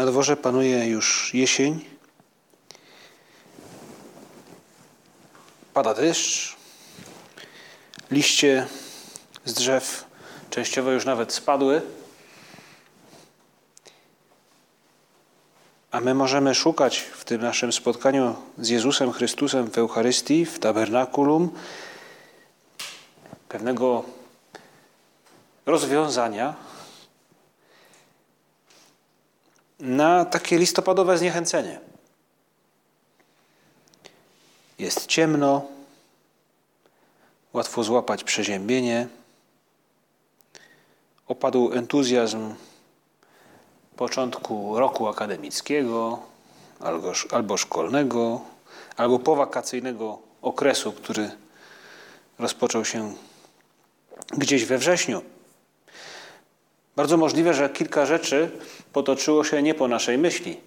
Na dworze panuje już jesień. Pada deszcz. Liście z drzew częściowo już nawet spadły. A my możemy szukać w tym naszym spotkaniu z Jezusem Chrystusem w Eucharystii, w tabernakulum, pewnego rozwiązania na takie listopadowe zniechęcenie. Jest ciemno, łatwo złapać przeziębienie, opadł entuzjazm początku roku akademickiego albo, albo szkolnego, albo powakacyjnego okresu, który rozpoczął się gdzieś we wrześniu. Bardzo możliwe, że kilka rzeczy potoczyło się nie po naszej myśli.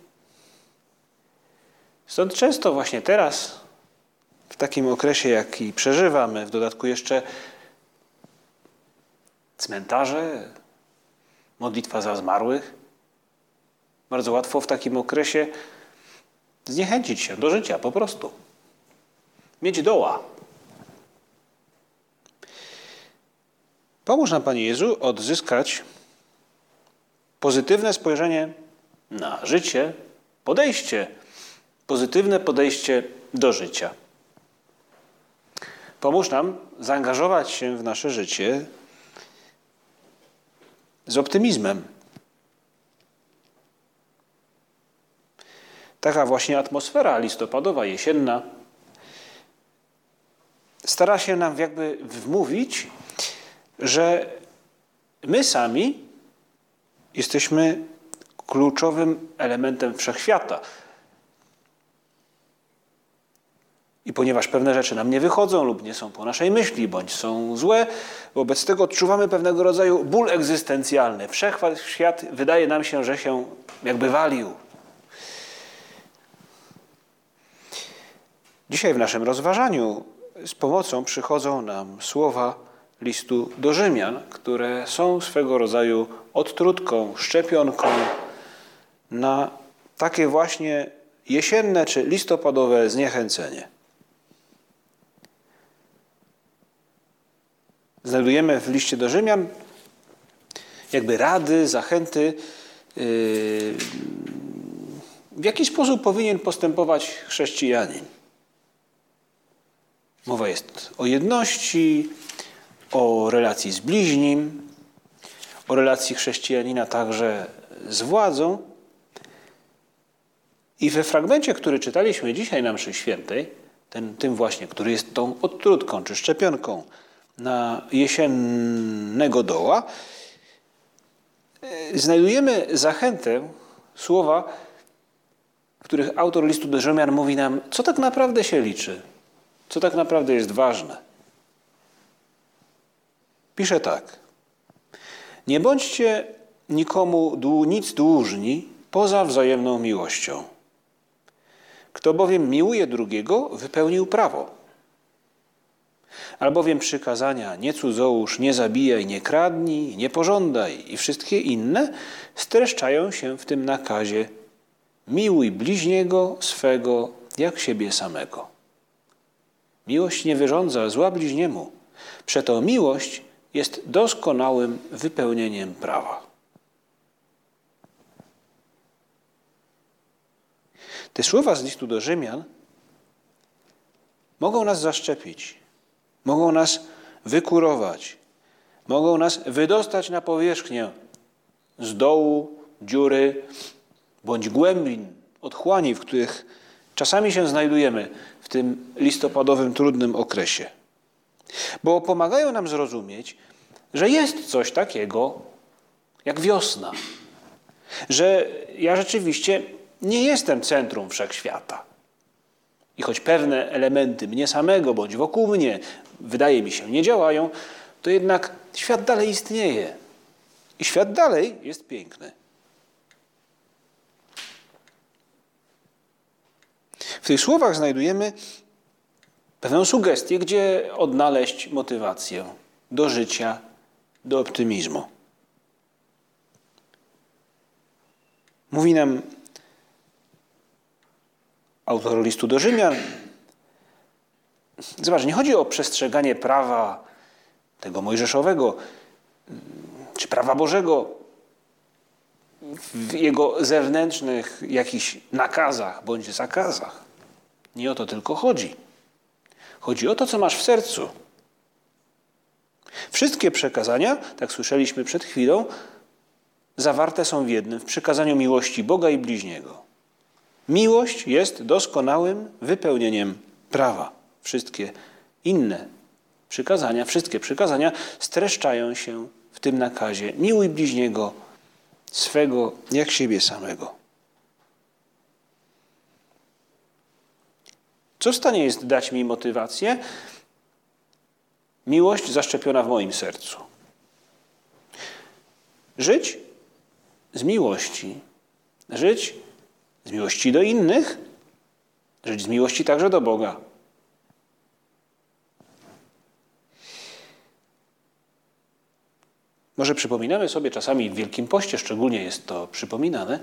Stąd często właśnie teraz, w takim okresie, jaki przeżywamy, w dodatku jeszcze cmentarze, modlitwa za zmarłych, bardzo łatwo w takim okresie zniechęcić się do życia po prostu. Mieć doła. Pomóż nam, Panie Jezu, odzyskać pozytywne spojrzenie na życie, podejście, pozytywne podejście do życia. Pomóż nam zaangażować się w nasze życie z optymizmem. Taka właśnie atmosfera listopadowa, jesienna stara się nam jakby wmówić, że my sami jesteśmy kluczowym elementem wszechświata. I ponieważ pewne rzeczy nam nie wychodzą lub nie są po naszej myśli, bądź są złe, wobec tego odczuwamy pewnego rodzaju ból egzystencjalny. Wszechświat wydaje nam się, że się jakby walił. Dzisiaj w naszym rozważaniu z pomocą przychodzą nam słowa listu do Rzymian, które są swego rodzaju odtrutką, szczepionką na takie właśnie jesienne czy listopadowe zniechęcenie. Znajdujemy w liście do Rzymian jakby rady, zachęty, yy, w jaki sposób powinien postępować chrześcijanin. Mowa jest o jedności, o relacji z bliźnim, o relacji chrześcijanina także z władzą. I we fragmencie, który czytaliśmy dzisiaj na mszy świętej, ten, tym właśnie, który jest tą odtrutką czy szczepionką na jesiennego doła, e, znajdujemy zachętę, słowa, w których autor listu do Rzymian mówi nam, co tak naprawdę się liczy, co tak naprawdę jest ważne. Pisze tak. Nie bądźcie nikomu nic dłużni poza wzajemną miłością. Kto bowiem miłuje drugiego, wypełnił prawo. Albowiem przykazania nie cudzołóż, nie zabijaj, nie kradnij, nie pożądaj i wszystkie inne streszczają się w tym nakazie miłuj bliźniego swego jak siebie samego. Miłość nie wyrządza zła bliźniemu. Przeto miłość jest doskonałym wypełnieniem prawa. Te słowa z listu do Rzymian mogą nas zaszczepić, mogą nas wykurować, mogą nas wydostać na powierzchnię z dołu, dziury bądź głębin, otchłani, w których czasami się znajdujemy w tym listopadowym, trudnym okresie bo pomagają nam zrozumieć, że jest coś takiego jak wiosna. Że ja rzeczywiście nie jestem centrum wszechświata. I choć pewne elementy mnie samego bądź wokół mnie, wydaje mi się, nie działają, to jednak świat dalej istnieje. I świat dalej jest piękny. W tych słowach znajdujemy pewną sugestię, gdzie odnaleźć motywację do życia, do optymizmu. Mówi nam autor listu do Rzymian. Zobacz, nie chodzi o przestrzeganie prawa tego mojżeszowego czy prawa Bożego w jego zewnętrznych jakichś nakazach bądź zakazach. Nie o to tylko chodzi. Chodzi o to, co masz w sercu. Wszystkie przekazania, tak słyszeliśmy przed chwilą, zawarte są w jednym w przekazaniu miłości Boga i bliźniego. Miłość jest doskonałym wypełnieniem prawa. Wszystkie inne przykazania, wszystkie przykazania streszczają się w tym nakazie: miłuj bliźniego swego jak siebie samego. Co w stanie jest dać mi motywację? Miłość zaszczepiona w moim sercu. Żyć z miłości. Żyć z miłości do innych, żyć z miłości także do Boga. Może przypominamy sobie czasami w Wielkim Poście, szczególnie jest to przypominane,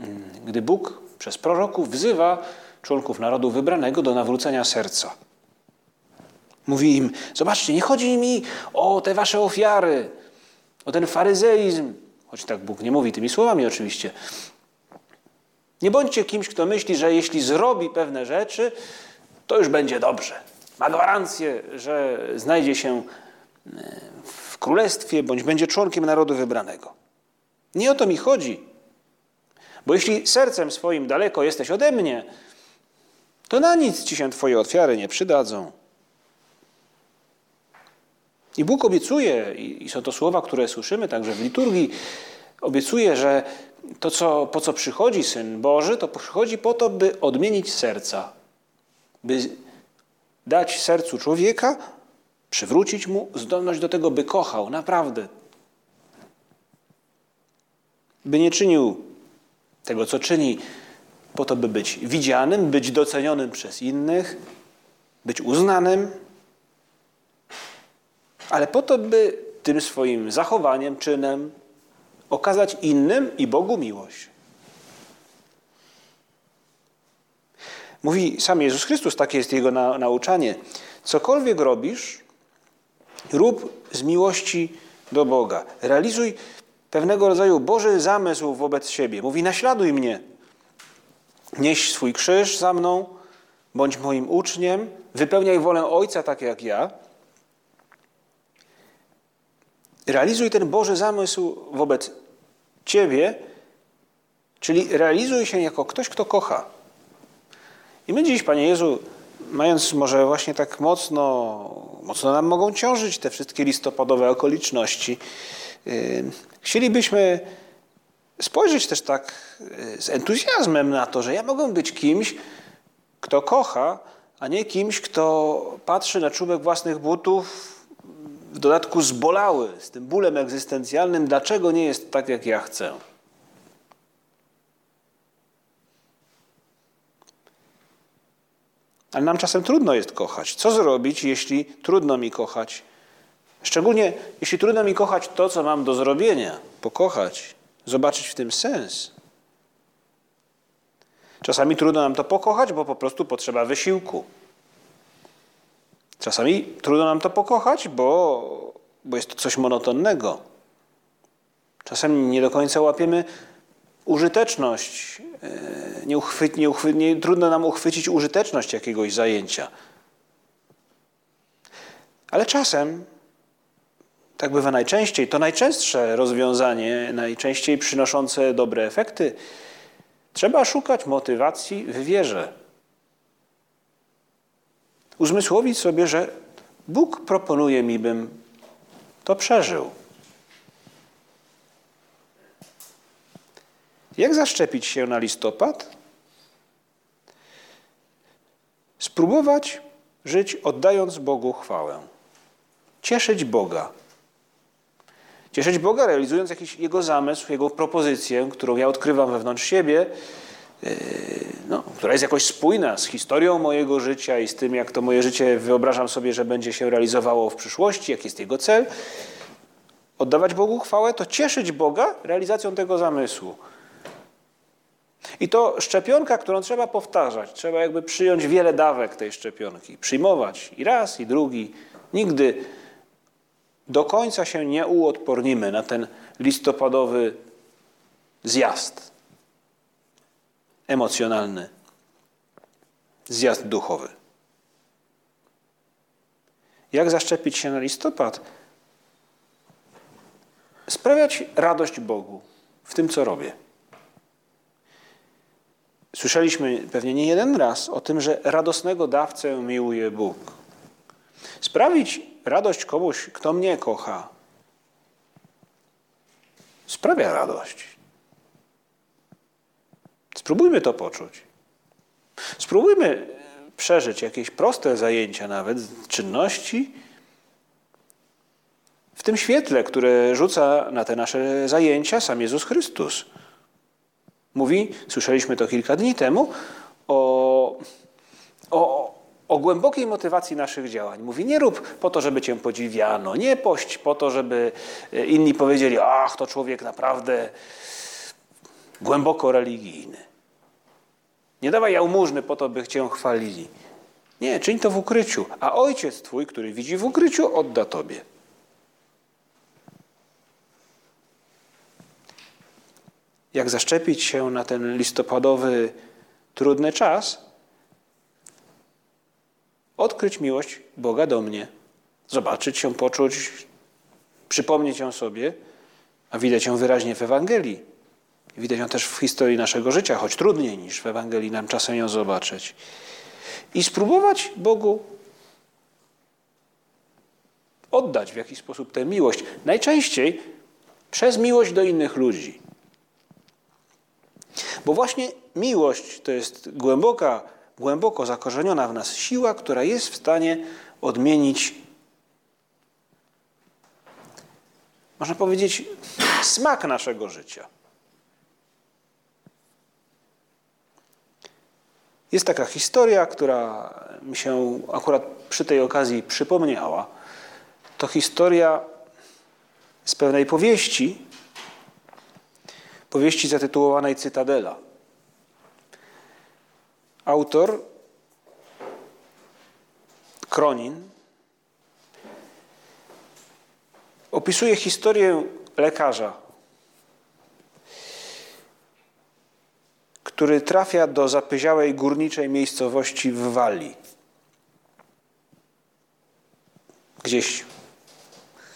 mm, gdy Bóg przez proroków wzywa członków narodu wybranego do nawrócenia serca. Mówi im: Zobaczcie, nie chodzi mi o te wasze ofiary, o ten faryzeizm, choć tak Bóg nie mówi tymi słowami oczywiście. Nie bądźcie kimś, kto myśli, że jeśli zrobi pewne rzeczy, to już będzie dobrze. Ma gwarancję, że znajdzie się e, w królestwie bądź będzie członkiem narodu wybranego. Nie o to mi chodzi. Bo jeśli sercem swoim daleko jesteś ode mnie, to na nic ci się Twoje ofiary nie przydadzą. I Bóg obiecuje, i są to słowa, które słyszymy także w liturgii, obiecuje, że to, co, po co przychodzi Syn Boży, to przychodzi po to, by odmienić serca, by dać sercu człowieka, przywrócić mu zdolność do tego, by kochał naprawdę. By nie czynił tego, co czyni, po to, by być widzianym, być docenionym przez innych, być uznanym, ale po to, by tym swoim zachowaniem, czynem okazać innym i Bogu miłość. Mówi sam Jezus Chrystus, takie jest Jego na, nauczanie. Cokolwiek robisz, rób z miłości do Boga. Realizuj pewnego rodzaju Boży zamysł wobec siebie. Mówi, naśladuj mnie. Nieś swój krzyż za mną, bądź moim uczniem, wypełniaj wolę Ojca tak jak ja. Realizuj ten Boży zamysł wobec Ciebie, czyli realizuj się jako ktoś, kto kocha. I my dziś, Panie Jezu, mając może właśnie tak mocno, mocno nam mogą ciążyć te wszystkie listopadowe okoliczności, yy, chcielibyśmy spojrzeć też tak yy, z entuzjazmem na to, że ja mogę być kimś, kto kocha, a nie kimś, kto patrzy na czubek własnych butów, w dodatku zbolały z tym bólem egzystencjalnym, dlaczego nie jest tak, jak ja chcę. Ale nam czasem trudno jest kochać. Co zrobić, jeśli trudno mi kochać? Szczególnie jeśli trudno mi kochać to, co mam do zrobienia, pokochać, zobaczyć w tym sens. Czasami trudno nam to pokochać, bo po prostu potrzeba wysiłku. Czasami trudno nam to pokochać, bo, bo jest to coś monotonnego. Czasem nie do końca łapiemy użyteczność. E, nie, uchwy, nie, uchwy, nie trudno nam uchwycić użyteczność jakiegoś zajęcia. Ale czasem, tak bywa najczęściej, to najczęstsze rozwiązanie, najczęściej przynoszące dobre efekty, trzeba szukać motywacji w wierze uzmysłowić sobie, że Bóg proponuje mi, bym to przeżył. Jak zaszczepić się na listopad? Spróbować żyć oddając Bogu chwałę. Cieszyć Boga. Cieszyć Boga, realizując jakiś Jego zamysł, Jego propozycję, którą ja odkrywam wewnątrz siebie, yy, no, która jest jakoś spójna z historią mojego życia i z tym, jak to moje życie wyobrażam sobie, że będzie się realizowało w przyszłości, jaki jest jego cel. Oddawać Bogu chwałę to cieszyć Boga realizacją tego zamysłu. I to szczepionka, którą trzeba powtarzać. Trzeba jakby przyjąć wiele dawek tej szczepionki. Przyjmować i raz, i drugi. Nigdy do końca się nie uodpornimy na ten listopadowy zjazd emocjonalny, zjazd duchowy. Jak zaszczepić się na listopad? Sprawiać radość Bogu w tym, co robię. Słyszeliśmy pewnie nie jeden raz o tym, że radosnego dawcę miłuje Bóg. Sprawić radość komuś, kto mnie kocha, sprawia radość. Spróbujmy to poczuć. Spróbujmy przeżyć jakieś proste zajęcia, nawet czynności, w tym świetle, które rzuca na te nasze zajęcia sam Jezus Chrystus. Mówi, słyszeliśmy to kilka dni temu, o, o, o głębokiej motywacji naszych działań. Mówi, nie rób po to, żeby cię podziwiano, nie pość po to, żeby e, inni powiedzieli, ach, to człowiek naprawdę głęboko religijny. Nie dawaj jałmużny po to, by cię chwalili. Nie, czyń to w ukryciu, a ojciec twój, który widzi w ukryciu, odda tobie. jak zaszczepić się na ten listopadowy, trudny czas, odkryć miłość Boga do mnie, zobaczyć ją, poczuć, przypomnieć ją sobie, a widać ją wyraźnie w Ewangelii. Widać ją też w historii naszego życia, choć trudniej niż w Ewangelii nam czasem ją zobaczyć. I spróbować Bogu oddać w jakiś sposób tę miłość. Najczęściej przez miłość do innych ludzi. Bo właśnie miłość to jest głęboka, głęboko zakorzeniona w nas siła, która jest w stanie odmienić, można powiedzieć, smak naszego życia. Jest taka historia, która mi się akurat przy tej okazji przypomniała. To historia z pewnej powieści, powieści zatytułowanej Cytadela. Autor Kronin opisuje historię lekarza, który trafia do zapyziałej górniczej miejscowości w Walii. Gdzieś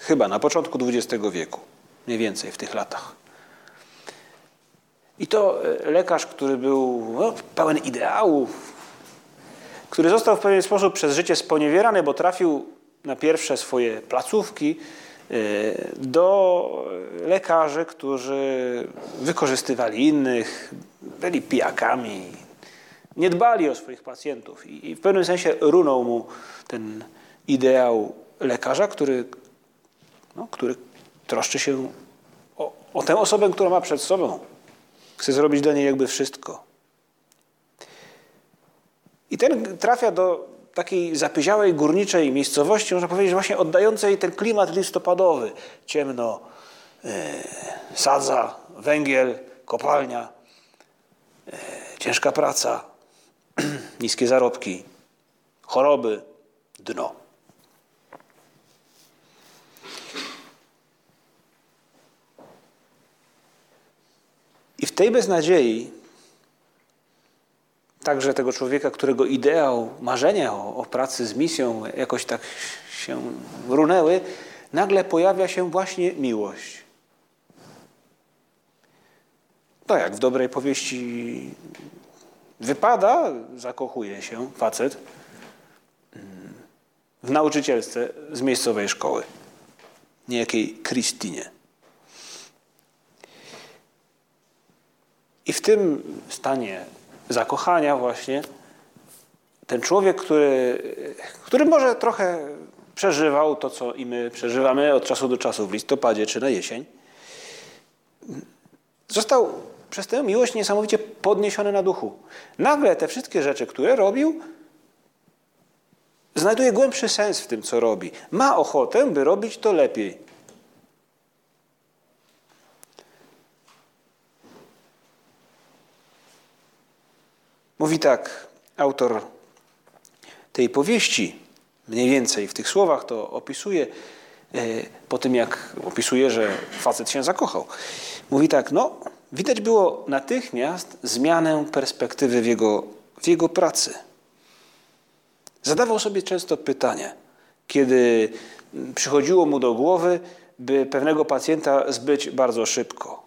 chyba na początku XX wieku, mniej więcej w tych latach. I to e, lekarz, który był no, pełen ideałów, który został w pewien sposób przez życie sponiewierany, bo trafił na pierwsze swoje placówki e, do lekarzy, którzy wykorzystywali innych, byli pijakami, nie dbali o swoich pacjentów. I w pewnym sensie runął mu ten ideał lekarza, który, no, który troszczy się o, o tę osobę, którą ma przed sobą. Chce zrobić dla niej jakby wszystko. I ten trafia do takiej zapyziałej górniczej miejscowości, można powiedzieć, właśnie oddającej ten klimat listopadowy. Ciemno, yy, sadza, węgiel, kopalnia, yy, ciężka praca, niskie zarobki, choroby, dno. I w tej beznadziei, także tego człowieka, którego ideał, marzenia o, o pracy z misją jakoś tak się runęły, nagle pojawia się właśnie miłość. To jak w dobrej powieści wypada, zakochuje się facet w nauczycielce z miejscowej szkoły, niejakiej Krystynie. I w tym stanie zakochania właśnie ten człowiek, który, który może trochę przeżywał to, co i my przeżywamy od czasu do czasu w listopadzie czy na jesień, został przez tę miłość niesamowicie podniesiony na duchu. Nagle te wszystkie rzeczy, które robił, znajduje głębszy sens w tym, co robi. Ma ochotę, by robić to lepiej. Mówi tak autor tej powieści, mniej więcej w tych słowach to opisuje, e, po tym jak opisuje, że facet się zakochał. Mówi tak, no, widać było natychmiast zmianę perspektywy w jego, w jego pracy. Zadawał sobie często pytanie, kiedy przychodziło mu do głowy, by pewnego pacjenta zbyć bardzo szybko.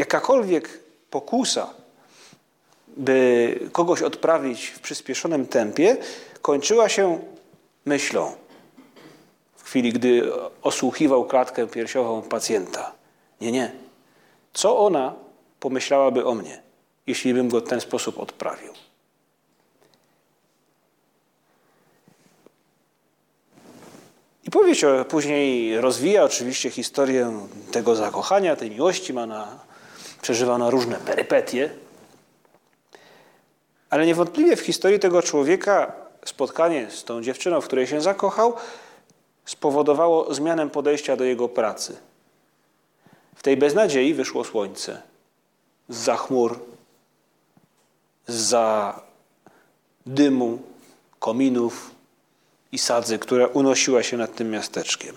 Jakakolwiek pokusa, by kogoś odprawić w przyspieszonym tempie, kończyła się myślą w chwili, gdy osłuchiwał klatkę piersiową pacjenta. Nie, nie. Co ona pomyślałaby o mnie, jeśli bym go w ten sposób odprawił? I powieść później rozwija oczywiście historię tego zakochania, tej miłości, ma na, przeżywa różne perypetie. Ale niewątpliwie w historii tego człowieka spotkanie z tą dziewczyną, w której się zakochał, spowodowało zmianę podejścia do jego pracy. W tej beznadziei wyszło słońce. Za chmur, za dymu, kominów i sadzy, która unosiła się nad tym miasteczkiem.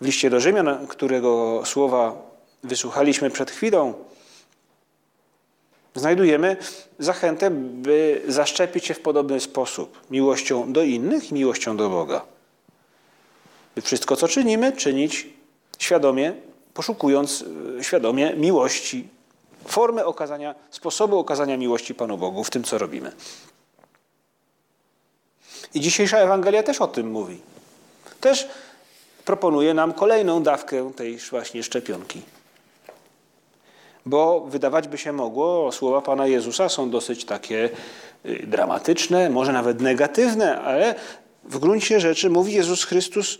W liście do Rzymian, którego słowa wysłuchaliśmy przed chwilą, znajdujemy zachętę, by zaszczepić się w podobny sposób miłością do innych i miłością do Boga. By wszystko, co czynimy, czynić świadomie, poszukując e, świadomie miłości, formy okazania, sposobu okazania miłości Panu Bogu w tym, co robimy. I dzisiejsza Ewangelia też o tym mówi. Też proponuje nam kolejną dawkę tej właśnie szczepionki. Bo wydawać by się mogło, słowa Pana Jezusa są dosyć takie y, dramatyczne, może nawet negatywne, ale w gruncie rzeczy mówi Jezus Chrystus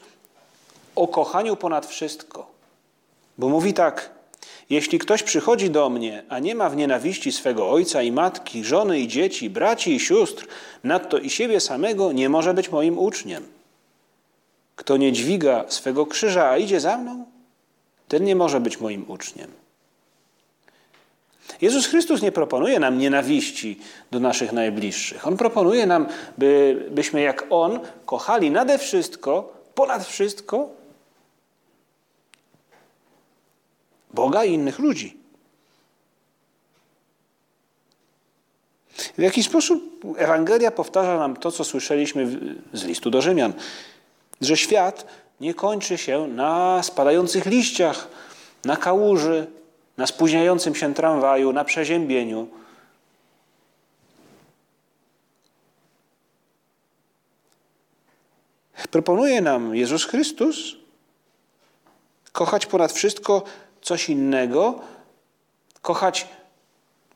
o kochaniu ponad wszystko. Bo mówi tak: Jeśli ktoś przychodzi do mnie, a nie ma w nienawiści swego ojca i matki, żony i dzieci, braci i sióstr, nadto i siebie samego, nie może być moim uczniem. Kto nie dźwiga swego krzyża, a idzie za mną, ten nie może być moim uczniem. Jezus Chrystus nie proponuje nam nienawiści do naszych najbliższych. On proponuje nam, by, byśmy jak On kochali nade wszystko, ponad wszystko Boga i innych ludzi. W jaki sposób Ewangelia powtarza nam to, co słyszeliśmy z listu do Rzymian, że świat nie kończy się na spadających liściach, na kałuży, na spóźniającym się tramwaju, na przeziębieniu. Proponuje nam Jezus Chrystus kochać ponad wszystko coś innego, kochać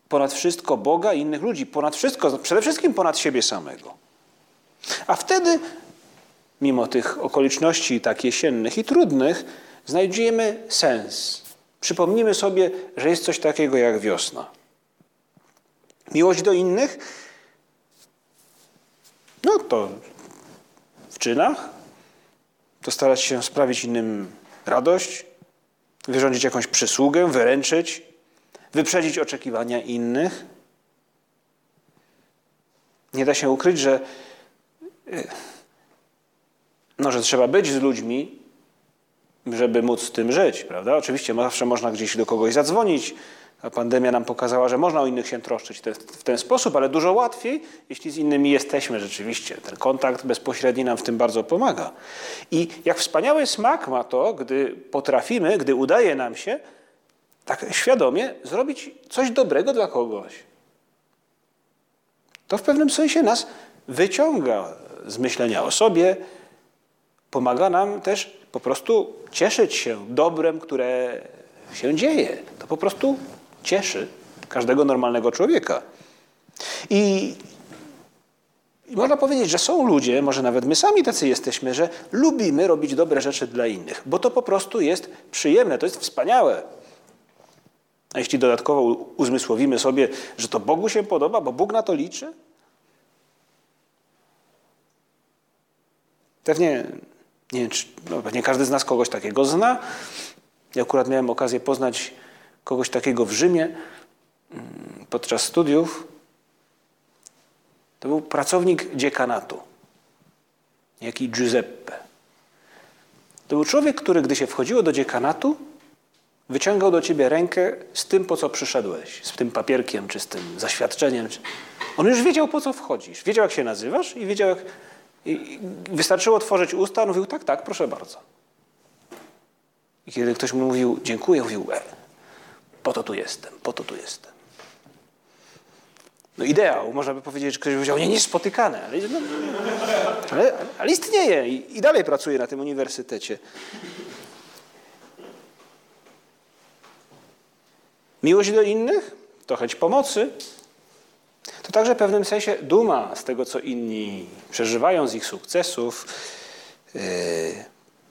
ponad wszystko Boga i innych ludzi, ponad wszystko, przede wszystkim ponad siebie samego. A wtedy, mimo tych okoliczności tak jesiennych i trudnych, znajdziemy sens. Przypomnimy sobie, że jest coś takiego jak wiosna. Miłość do innych, no to w czynach, to starać się sprawić innym radość, wyrządzić jakąś przysługę, wyręczyć, wyprzedzić oczekiwania innych. Nie da się ukryć, że, e, no, że trzeba być z ludźmi, żeby móc tym żyć, prawda? Oczywiście zawsze można gdzieś do kogoś zadzwonić. A pandemia nam pokazała, że można o innych się troszczyć w ten sposób, ale dużo łatwiej, jeśli z innymi jesteśmy rzeczywiście. Ten kontakt bezpośredni nam w tym bardzo pomaga. I jak wspaniały smak ma to, gdy potrafimy, gdy udaje nam się tak świadomie zrobić coś dobrego dla kogoś. To w pewnym sensie nas wyciąga z myślenia o sobie, pomaga nam też po prostu cieszyć się dobrem, które się dzieje. To po prostu cieszy każdego normalnego człowieka. I, I można powiedzieć, że są ludzie, może nawet my sami tacy jesteśmy, że lubimy robić dobre rzeczy dla innych, bo to po prostu jest przyjemne, to jest wspaniałe. A jeśli dodatkowo uzmysłowimy sobie, że to Bogu się podoba, bo Bóg na to liczy, pewnie, nie wiem, czy, no pewnie każdy z nas kogoś takiego zna. Ja akurat miałem okazję poznać kogoś takiego w Rzymie mm, podczas studiów. To był pracownik dziekanatu, jaki Giuseppe. To był człowiek, który gdy się wchodziło do dziekanatu, wyciągał do ciebie rękę z tym, po co przyszedłeś, z tym papierkiem czy z tym zaświadczeniem. On już wiedział, po co wchodzisz. Wiedział, jak się nazywasz i wiedział, jak... I wystarczyło otworzyć usta, on mówił, tak, tak, proszę bardzo. I kiedy ktoś mu mówił, dziękuję, mówił, e, po to tu jestem, po to tu jestem. No ideał, można by powiedzieć, że ktoś powiedział, nie, niespotykane, ale, no, ale, ale istnieje i, i dalej pracuje na tym uniwersytecie. Miłość do innych to chęć pomocy. To także w pewnym sensie duma z tego, co inni przeżywają, z ich sukcesów. Yy,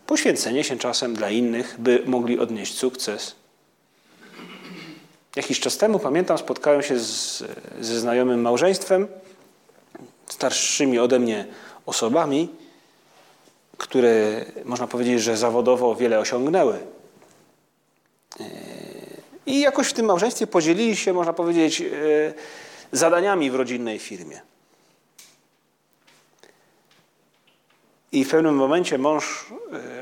poświęcenie się czasem dla innych, by mogli odnieść sukces. Jakiś czas temu, pamiętam, spotkałem się z, ze znajomym małżeństwem, starszymi ode mnie osobami, które można powiedzieć, że zawodowo wiele osiągnęły. Yy, I jakoś w tym małżeństwie podzielili się, można powiedzieć, yy, zadaniami w rodzinnej firmie. I w pewnym momencie mąż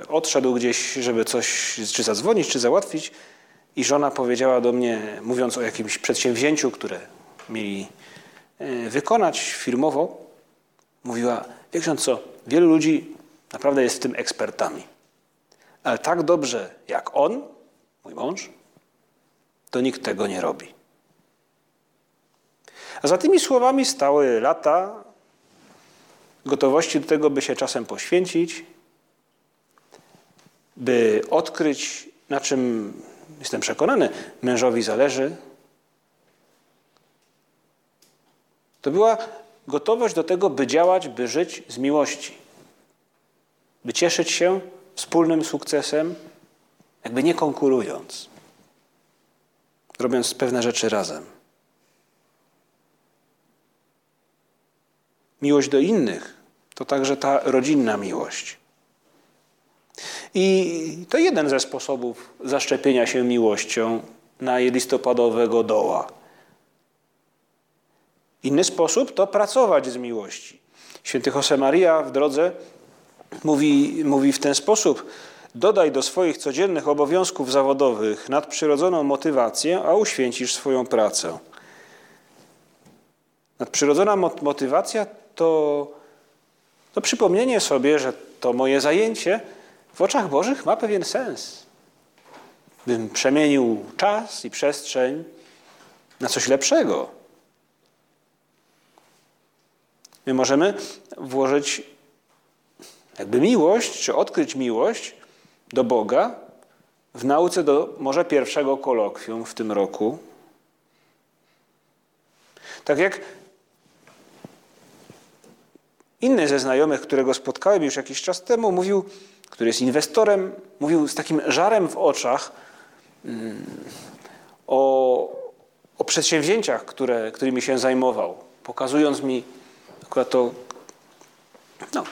e, odszedł gdzieś, żeby coś, czy zadzwonić, czy załatwić, i żona powiedziała do mnie, mówiąc o jakimś przedsięwzięciu, które mieli e, wykonać firmowo, mówiła: Wie co, wielu ludzi naprawdę jest w tym ekspertami. Ale tak dobrze jak on, mój mąż, to nikt tego nie robi. A za tymi słowami stały lata gotowości do tego, by się czasem poświęcić, by odkryć, na czym jestem przekonany, mężowi zależy. To była gotowość do tego, by działać, by żyć z miłości, by cieszyć się wspólnym sukcesem, jakby nie konkurując, robiąc pewne rzeczy razem. Miłość do innych to także ta rodzinna miłość. I to jeden ze sposobów zaszczepienia się miłością na listopadowego doła. Inny sposób to pracować z miłości. Święty Josemaria w drodze mówi, mówi w ten sposób: Dodaj do swoich codziennych obowiązków zawodowych nadprzyrodzoną motywację, a uświęcisz swoją pracę. Nadprzyrodzona motywacja to, to przypomnienie sobie, że to moje zajęcie w oczach Bożych ma pewien sens. Bym przemienił czas i przestrzeń na coś lepszego. My możemy włożyć jakby miłość, czy odkryć miłość do Boga w nauce do może pierwszego kolokwium w tym roku. Tak jak Inny ze znajomych, którego spotkałem już jakiś czas temu, mówił, który jest inwestorem, mówił z takim żarem w oczach mm, o, o przedsięwzięciach, które, którymi się zajmował, pokazując mi akurat to no,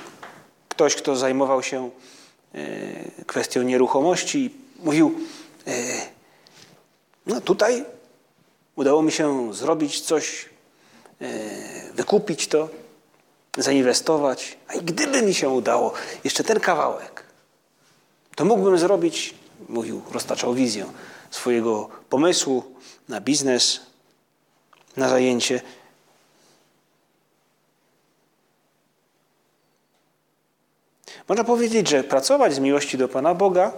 ktoś, kto zajmował się e, kwestią nieruchomości, mówił, e, no tutaj udało mi się zrobić coś, e, wykupić to zainwestować. A i gdyby mi się udało jeszcze ten kawałek, to mógłbym zrobić, mówił, roztaczał wizję swojego pomysłu na biznes, na zajęcie. Można powiedzieć, że pracować z miłości do Pana Boga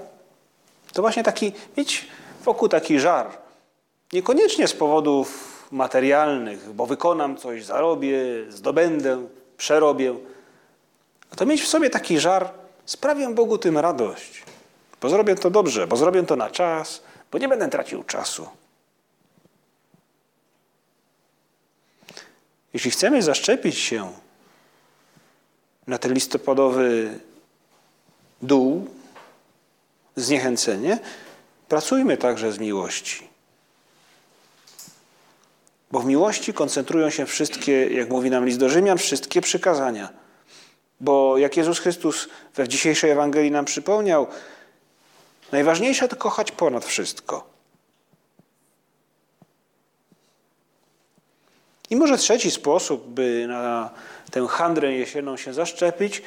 to właśnie taki, mieć wokół taki żar. Niekoniecznie z powodów materialnych, bo wykonam coś, zarobię, zdobędę, przerobię. A to mieć w sobie taki żar sprawię Bogu tym radość, bo zrobię to dobrze, bo zrobię to na czas, bo nie będę tracił czasu. Jeśli chcemy zaszczepić się na ten listopadowy dół, zniechęcenie, pracujmy także z miłości. Bo w miłości koncentrują się wszystkie, jak mówi nam list do Rzymian, wszystkie przykazania. Bo jak Jezus Chrystus we dzisiejszej Ewangelii nam przypomniał, najważniejsze to kochać ponad wszystko. I może trzeci sposób, by na tę handrę jesienną się zaszczepić,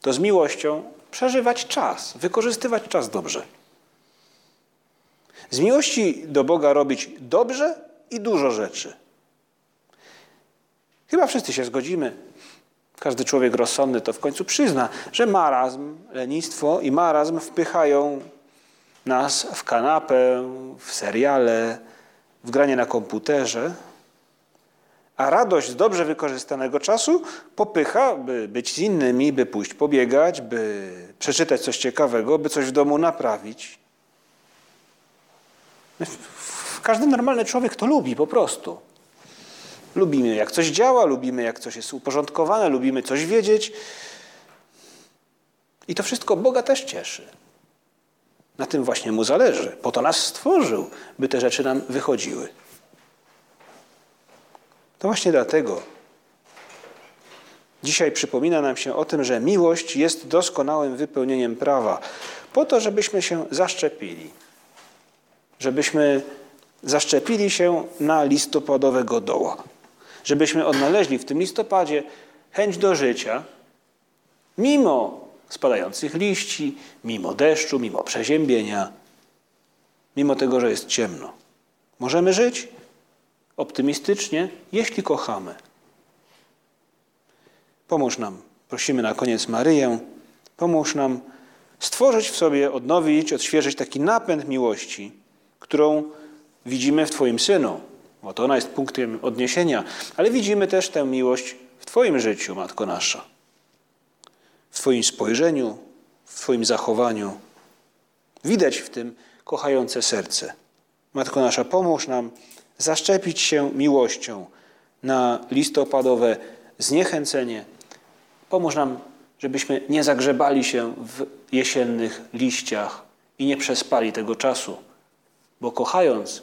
to z miłością przeżywać czas, wykorzystywać czas dobrze. Z miłości do Boga robić dobrze i dużo rzeczy. Chyba wszyscy się zgodzimy, każdy człowiek rozsądny to w końcu przyzna, że marazm, lenistwo i marazm wpychają nas w kanapę, w seriale, w granie na komputerze, a radość z dobrze wykorzystanego czasu popycha, by być z innymi, by pójść pobiegać, by przeczytać coś ciekawego, by coś w domu naprawić. Każdy normalny człowiek to lubi po prostu. Lubimy, jak coś działa, lubimy, jak coś jest uporządkowane, lubimy coś wiedzieć. I to wszystko Boga też cieszy. Na tym właśnie mu zależy. Po to nas stworzył, by te rzeczy nam wychodziły. To właśnie dlatego dzisiaj przypomina nam się o tym, że miłość jest doskonałym wypełnieniem prawa, po to, żebyśmy się zaszczepili, żebyśmy zaszczepili się na listopadowego doła, żebyśmy odnaleźli w tym listopadzie chęć do życia, mimo spadających liści, mimo deszczu, mimo przeziębienia, mimo tego, że jest ciemno. Możemy żyć optymistycznie, jeśli kochamy. Pomóż nam, prosimy na koniec Maryję, pomóż nam stworzyć w sobie, odnowić, odświeżyć taki napęd miłości, którą widzimy w Twoim Synu, bo to ona jest punktem odniesienia, ale widzimy też tę miłość w Twoim życiu, Matko Nasza. W Twoim spojrzeniu, w Twoim zachowaniu. Widać w tym kochające serce. Matko Nasza, pomóż nam zaszczepić się miłością na listopadowe zniechęcenie. Pomóż nam, żebyśmy nie zagrzebali się w jesiennych liściach i nie przespali tego czasu, bo kochając,